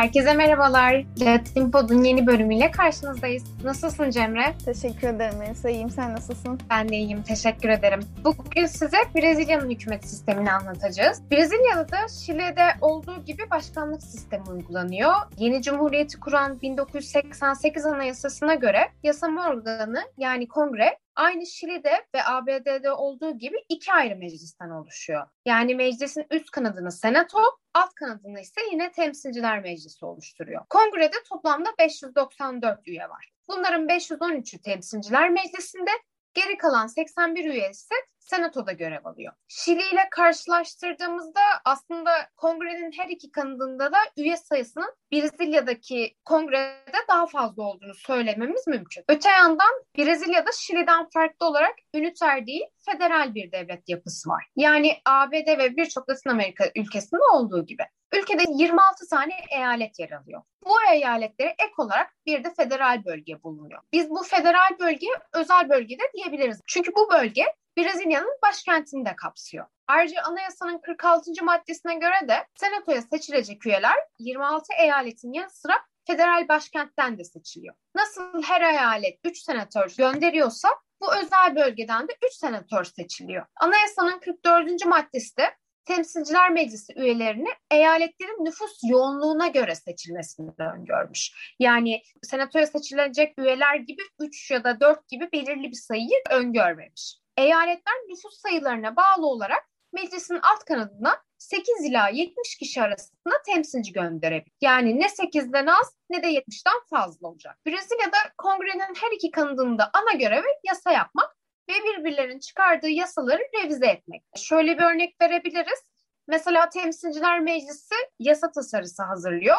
Herkese merhabalar. Latin Pod'un yeni bölümüyle karşınızdayız. Nasılsın Cemre? Teşekkür ederim Melisa. İyiyim. Sen nasılsın? Ben de iyiyim. Teşekkür ederim. Bugün size Brezilya'nın hükümet sistemini anlatacağız. Brezilya'da da Şili'de olduğu gibi başkanlık sistemi uygulanıyor. Yeni cumhuriyeti kuran 1988 Anayasası'na göre yasama organı yani kongre aynı Şili'de ve ABD'de olduğu gibi iki ayrı meclisten oluşuyor. Yani meclisin üst kanadını senato, alt kanadını ise yine temsilciler meclisi oluşturuyor. Kongrede toplamda 594 üye var. Bunların 513'ü temsilciler meclisinde, geri kalan 81 üye ise senatoda görev alıyor. Şili ile karşılaştırdığımızda aslında kongrenin her iki kanadında da üye sayısının Brezilya'daki kongrede daha fazla olduğunu söylememiz mümkün. Öte yandan Brezilya'da Şili'den farklı olarak üniter değil, federal bir devlet yapısı var. Yani ABD ve birçok Latin Amerika ülkesinde olduğu gibi. Ülkede 26 tane eyalet yer alıyor. Bu eyaletlere ek olarak bir de federal bölge bulunuyor. Biz bu federal bölgeye özel bölge de diyebiliriz. Çünkü bu bölge Brezilya'nın başkentini de kapsıyor. Ayrıca anayasanın 46. maddesine göre de senatoya seçilecek üyeler 26 eyaletin yanı sıra federal başkentten de seçiliyor. Nasıl her eyalet 3 senatör gönderiyorsa bu özel bölgeden de 3 senatör seçiliyor. Anayasanın 44. maddesi de Temsilciler Meclisi üyelerini eyaletlerin nüfus yoğunluğuna göre seçilmesini öngörmüş. Yani senatoya seçilecek üyeler gibi 3 ya da 4 gibi belirli bir sayıyı öngörmemiş. Eyaletler nüfus sayılarına bağlı olarak meclisin alt kanadına 8 ila 70 kişi arasında temsilci gönderebilir. Yani ne 8'den az ne de 70'ten fazla olacak. Brezilya'da kongrenin her iki kanadında ana görevi yasa yapmak ve birbirlerinin çıkardığı yasaları revize etmek. Şöyle bir örnek verebiliriz. Mesela Temsilciler Meclisi yasa tasarısı hazırlıyor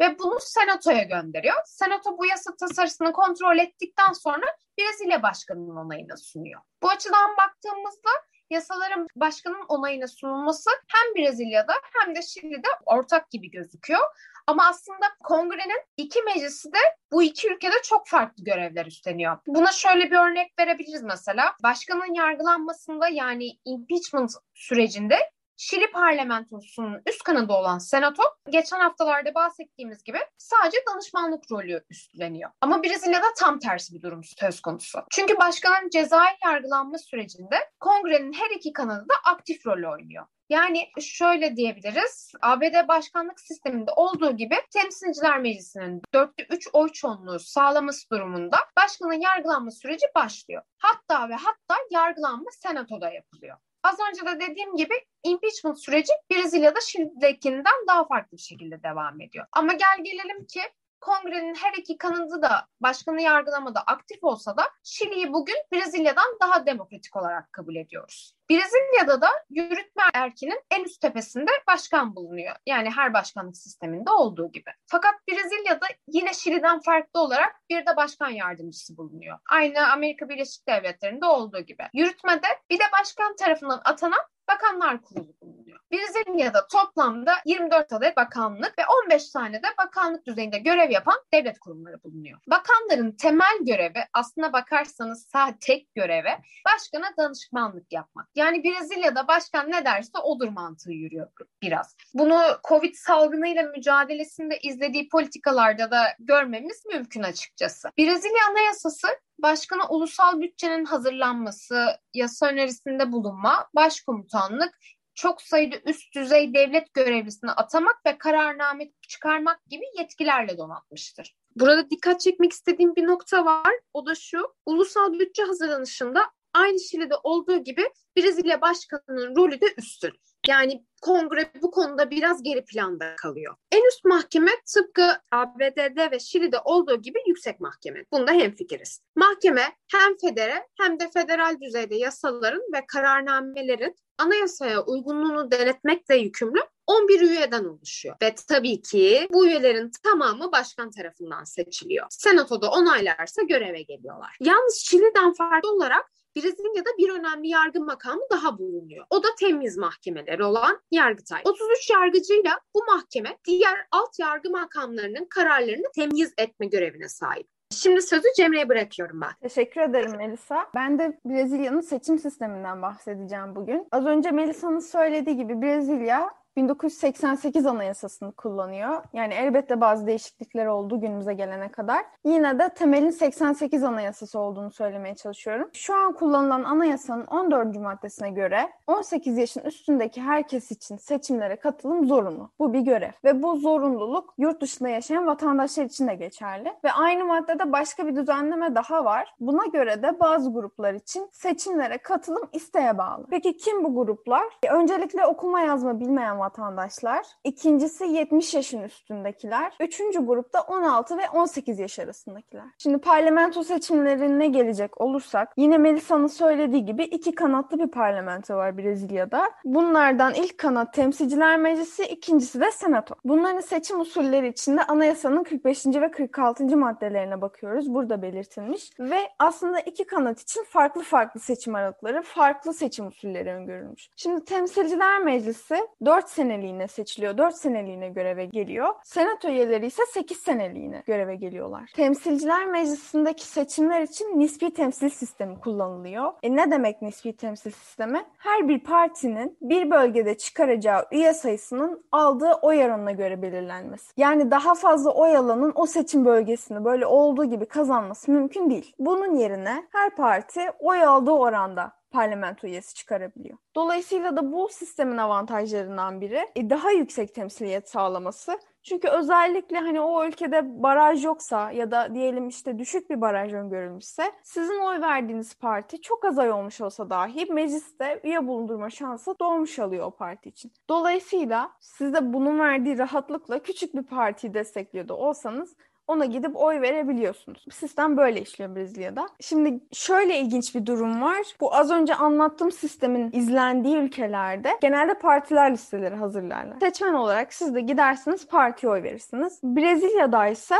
ve bunu senatoya gönderiyor. Senato bu yasa tasarısını kontrol ettikten sonra Brezilya Başkanı'nın onayına sunuyor. Bu açıdan baktığımızda yasaların başkanın onayına sunulması hem Brezilya'da hem de Şili'de ortak gibi gözüküyor. Ama aslında kongrenin iki meclisi de bu iki ülkede çok farklı görevler üstleniyor. Buna şöyle bir örnek verebiliriz mesela. Başkanın yargılanmasında yani impeachment sürecinde Şili parlamentosunun üst kanadı olan Senato geçen haftalarda bahsettiğimiz gibi sadece danışmanlık rolü üstleniyor. Ama Brezilya'da tam tersi bir durum söz konusu. Çünkü başkanın cezai yargılanma sürecinde kongrenin her iki kanadı da aktif rol oynuyor. Yani şöyle diyebiliriz, ABD başkanlık sisteminde olduğu gibi Temsilciler Meclisi'nin dörtte üç oy çoğunluğu sağlaması durumunda başkanın yargılanma süreci başlıyor. Hatta ve hatta yargılanma senatoda yapılıyor. Az önce de dediğim gibi impeachment süreci Brezilya'da şimdidekinden daha farklı bir şekilde devam ediyor. Ama gel gelelim ki kongrenin her iki kanadı da başkanı yargılamada aktif olsa da Şili'yi bugün Brezilya'dan daha demokratik olarak kabul ediyoruz. Brezilya'da da yürütme erkinin en üst tepesinde başkan bulunuyor. Yani her başkanlık sisteminde olduğu gibi. Fakat Brezilya'da yine Şili'den farklı olarak bir de başkan yardımcısı bulunuyor. Aynı Amerika Birleşik Devletleri'nde olduğu gibi. Yürütmede bir de başkan tarafından atanan Bakanlar Kurulu. Brezilya'da toplamda 24 adet bakanlık ve 15 tane de bakanlık düzeyinde görev yapan devlet kurumları bulunuyor. Bakanların temel görevi aslına bakarsanız sadece tek görevi başkana danışmanlık yapmak. Yani Brezilya'da başkan ne derse odur mantığı yürüyor biraz. Bunu Covid salgınıyla mücadelesinde izlediği politikalarda da görmemiz mümkün açıkçası. Brezilya Anayasası başkana ulusal bütçenin hazırlanması, yasa önerisinde bulunma, başkomutanlık, çok sayıda üst düzey devlet görevlisini atamak ve kararname çıkarmak gibi yetkilerle donatmıştır. Burada dikkat çekmek istediğim bir nokta var. O da şu. Ulusal bütçe hazırlanışında aynı Şili'de olduğu gibi Brezilya Başkanı'nın rolü de üstün. Yani kongre bu konuda biraz geri planda kalıyor. En üst mahkeme tıpkı ABD'de ve Şili'de olduğu gibi yüksek mahkeme. Bunda hemfikiriz. Mahkeme hem federe hem de federal düzeyde yasaların ve kararnamelerin anayasaya uygunluğunu denetmekle yükümlü 11 üyeden oluşuyor. Ve tabii ki bu üyelerin tamamı başkan tarafından seçiliyor. Senatoda onaylarsa göreve geliyorlar. Yalnız Şili'den farklı olarak Brezilya'da bir önemli yargı makamı daha bulunuyor. O da temiz mahkemeleri olan Yargıtay. 33 yargıcıyla bu mahkeme diğer alt yargı makamlarının kararlarını temyiz etme görevine sahip. Şimdi sözü Cemre'ye bırakıyorum ben. Teşekkür ederim Melisa. Ben de Brezilya'nın seçim sisteminden bahsedeceğim bugün. Az önce Melisa'nın söylediği gibi Brezilya 1988 Anayasası'nı kullanıyor. Yani elbette bazı değişiklikler oldu günümüze gelene kadar. Yine de temelin 88 Anayasası olduğunu söylemeye çalışıyorum. Şu an kullanılan anayasanın 14. maddesine göre 18 yaşın üstündeki herkes için seçimlere katılım zorunlu. Bu bir görev ve bu zorunluluk yurt dışında yaşayan vatandaşlar için de geçerli. Ve aynı maddede başka bir düzenleme daha var. Buna göre de bazı gruplar için seçimlere katılım isteğe bağlı. Peki kim bu gruplar? Öncelikle okuma yazma bilmeyen vatandaşlar. İkincisi 70 yaşın üstündekiler. Üçüncü grupta 16 ve 18 yaş arasındakiler. Şimdi parlamento seçimlerine gelecek olursak yine Melisa'nın söylediği gibi iki kanatlı bir parlamento var Brezilya'da. Bunlardan ilk kanat temsilciler meclisi, ikincisi de senato. Bunların seçim usulleri içinde anayasanın 45. ve 46. maddelerine bakıyoruz. Burada belirtilmiş. Ve aslında iki kanat için farklı farklı seçim aralıkları, farklı seçim usulleri öngörülmüş. Şimdi temsilciler meclisi 4 seneliğine seçiliyor. 4 seneliğine göreve geliyor. Senato üyeleri ise 8 seneliğine göreve geliyorlar. Temsilciler meclisindeki seçimler için nispi temsil sistemi kullanılıyor. E ne demek nispi temsil sistemi? Her bir partinin bir bölgede çıkaracağı üye sayısının aldığı oy oranına göre belirlenmesi. Yani daha fazla oy alanın o seçim bölgesini böyle olduğu gibi kazanması mümkün değil. Bunun yerine her parti oy aldığı oranda parlamento üyesi çıkarabiliyor. Dolayısıyla da bu sistemin avantajlarından biri e, daha yüksek temsiliyet sağlaması. Çünkü özellikle hani o ülkede baraj yoksa ya da diyelim işte düşük bir baraj öngörülmüşse sizin oy verdiğiniz parti çok az ay olmuş olsa dahi mecliste üye bulundurma şansı doğmuş alıyor o parti için. Dolayısıyla siz de bunun verdiği rahatlıkla küçük bir partiyi destekliyor da olsanız ona gidip oy verebiliyorsunuz. Sistem böyle işliyor Brezilya'da. Şimdi şöyle ilginç bir durum var. Bu az önce anlattığım sistemin izlendiği ülkelerde genelde partiler listeleri hazırlarlar. Seçmen olarak siz de gidersiniz partiye oy verirsiniz. Brezilya'da ise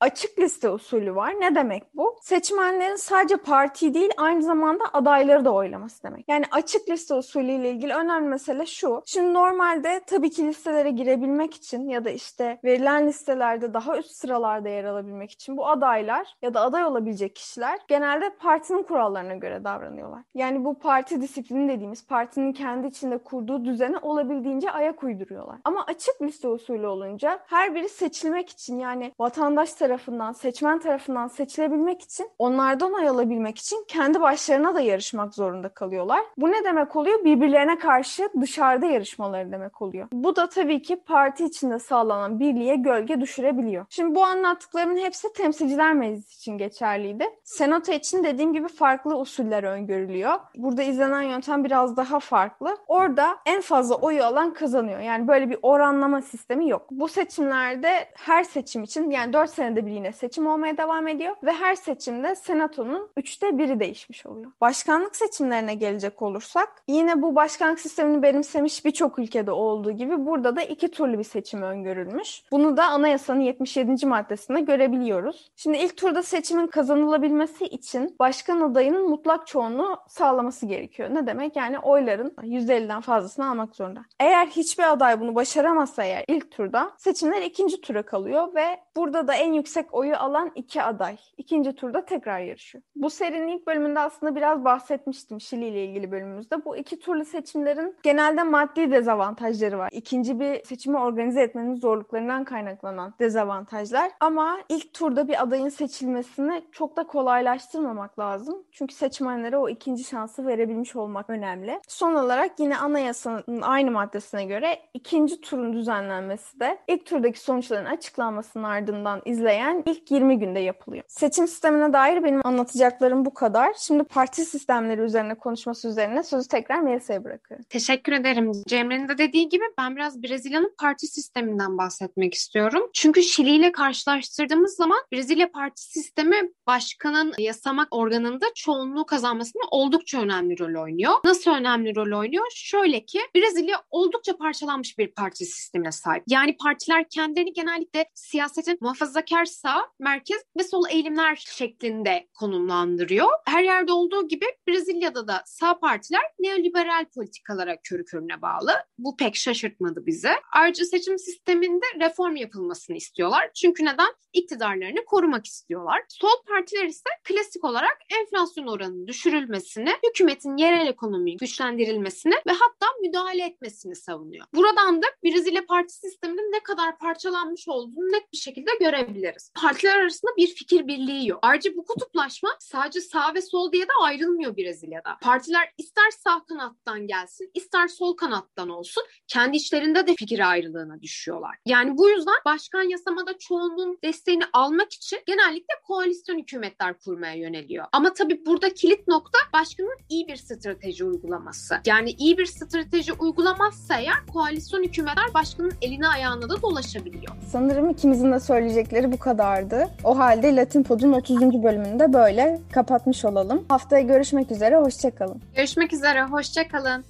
açık liste usulü var. Ne demek bu? Seçmenlerin sadece parti değil aynı zamanda adayları da oylaması demek. Yani açık liste usulü ile ilgili önemli mesele şu. Şimdi normalde tabii ki listelere girebilmek için ya da işte verilen listelerde daha üst sıralarda yer alabilmek için bu adaylar ya da aday olabilecek kişiler genelde partinin kurallarına göre davranıyorlar. Yani bu parti disiplini dediğimiz partinin kendi içinde kurduğu düzene olabildiğince ayak uyduruyorlar. Ama açık liste usulü olunca her biri seçilmek için yani vatandaş tarafından, seçmen tarafından seçilebilmek için, onlardan oy alabilmek için kendi başlarına da yarışmak zorunda kalıyorlar. Bu ne demek oluyor? Birbirlerine karşı dışarıda yarışmaları demek oluyor. Bu da tabii ki parti içinde sağlanan birliğe gölge düşürebiliyor. Şimdi bu anlattıklarımın hepsi temsilciler meclisi için geçerliydi. Senato için dediğim gibi farklı usuller öngörülüyor. Burada izlenen yöntem biraz daha farklı. Orada en fazla oyu alan kazanıyor. Yani böyle bir oranlama sistemi yok. Bu seçimlerde her seçim için yani 4 senede senede bir yine seçim olmaya devam ediyor ve her seçimde senatonun üçte biri değişmiş oluyor. Başkanlık seçimlerine gelecek olursak yine bu başkanlık sistemini benimsemiş birçok ülkede olduğu gibi burada da iki turlu bir seçim öngörülmüş. Bunu da anayasanın 77. maddesinde görebiliyoruz. Şimdi ilk turda seçimin kazanılabilmesi için başkan adayının mutlak çoğunluğu sağlaması gerekiyor. Ne demek? Yani oyların %50'den fazlasını almak zorunda. Eğer hiçbir aday bunu başaramazsa eğer ilk turda seçimler ikinci tura kalıyor ve burada da en yüksek yüksek oyu alan iki aday. ikinci turda tekrar yarışıyor. Bu serinin ilk bölümünde aslında biraz bahsetmiştim Şili ile ilgili bölümümüzde. Bu iki turlu seçimlerin genelde maddi dezavantajları var. İkinci bir seçimi organize etmenin zorluklarından kaynaklanan dezavantajlar. Ama ilk turda bir adayın seçilmesini çok da kolaylaştırmamak lazım. Çünkü seçmenlere o ikinci şansı verebilmiş olmak önemli. Son olarak yine anayasanın aynı maddesine göre ikinci turun düzenlenmesi de ilk turdaki sonuçların açıklanmasının ardından izleyen ilerleyen ilk 20 günde yapılıyor. Seçim sistemine dair benim anlatacaklarım bu kadar. Şimdi parti sistemleri üzerine konuşması üzerine sözü tekrar Melisa'ya bırakıyorum. Teşekkür ederim. Cemre'nin de dediği gibi ben biraz Brezilya'nın parti sisteminden bahsetmek istiyorum. Çünkü Şili ile karşılaştırdığımız zaman Brezilya parti sistemi başkanın yasamak organında çoğunluğu kazanmasında oldukça önemli rol oynuyor. Nasıl önemli rol oynuyor? Şöyle ki Brezilya oldukça parçalanmış bir parti sistemine sahip. Yani partiler kendilerini genellikle siyasetin muhafazakar sağ, merkez ve sol eğilimler şeklinde konumlandırıyor. Her yerde olduğu gibi Brezilya'da da sağ partiler neoliberal politikalara körü körüne bağlı. Bu pek şaşırtmadı bize. Ayrıca seçim sisteminde reform yapılmasını istiyorlar. Çünkü neden? İktidarlarını korumak istiyorlar. Sol partiler ise klasik olarak enflasyon oranının düşürülmesini, hükümetin yerel ekonomiyi güçlendirilmesini ve hatta müdahale etmesini savunuyor. Buradan da Brezilya parti sisteminin ne kadar parçalanmış olduğunu net bir şekilde görebiliriz. Partiler arasında bir fikir birliği yok. Ayrıca bu kutuplaşma sadece sağ ve sol diye de ayrılmıyor Brezilya'da. Partiler ister sağ kanattan gelsin, ister sol kanattan olsun kendi içlerinde de fikir ayrılığına düşüyorlar. Yani bu yüzden başkan yasamada çoğunluğun desteğini almak için genellikle koalisyon hükümetler kurmaya yöneliyor. Ama tabii burada kilit nokta başkanın iyi bir strateji uygulaması. Yani iyi bir strateji uygulamazsa eğer koalisyon hükümetler başkanın eline ayağına da dolaşabiliyor. Sanırım ikimizin de söyleyecekleri bu kadardı. O halde Latin Pod'un 30. bölümünü de böyle kapatmış olalım. Haftaya görüşmek üzere, hoşçakalın. Görüşmek üzere, hoşçakalın.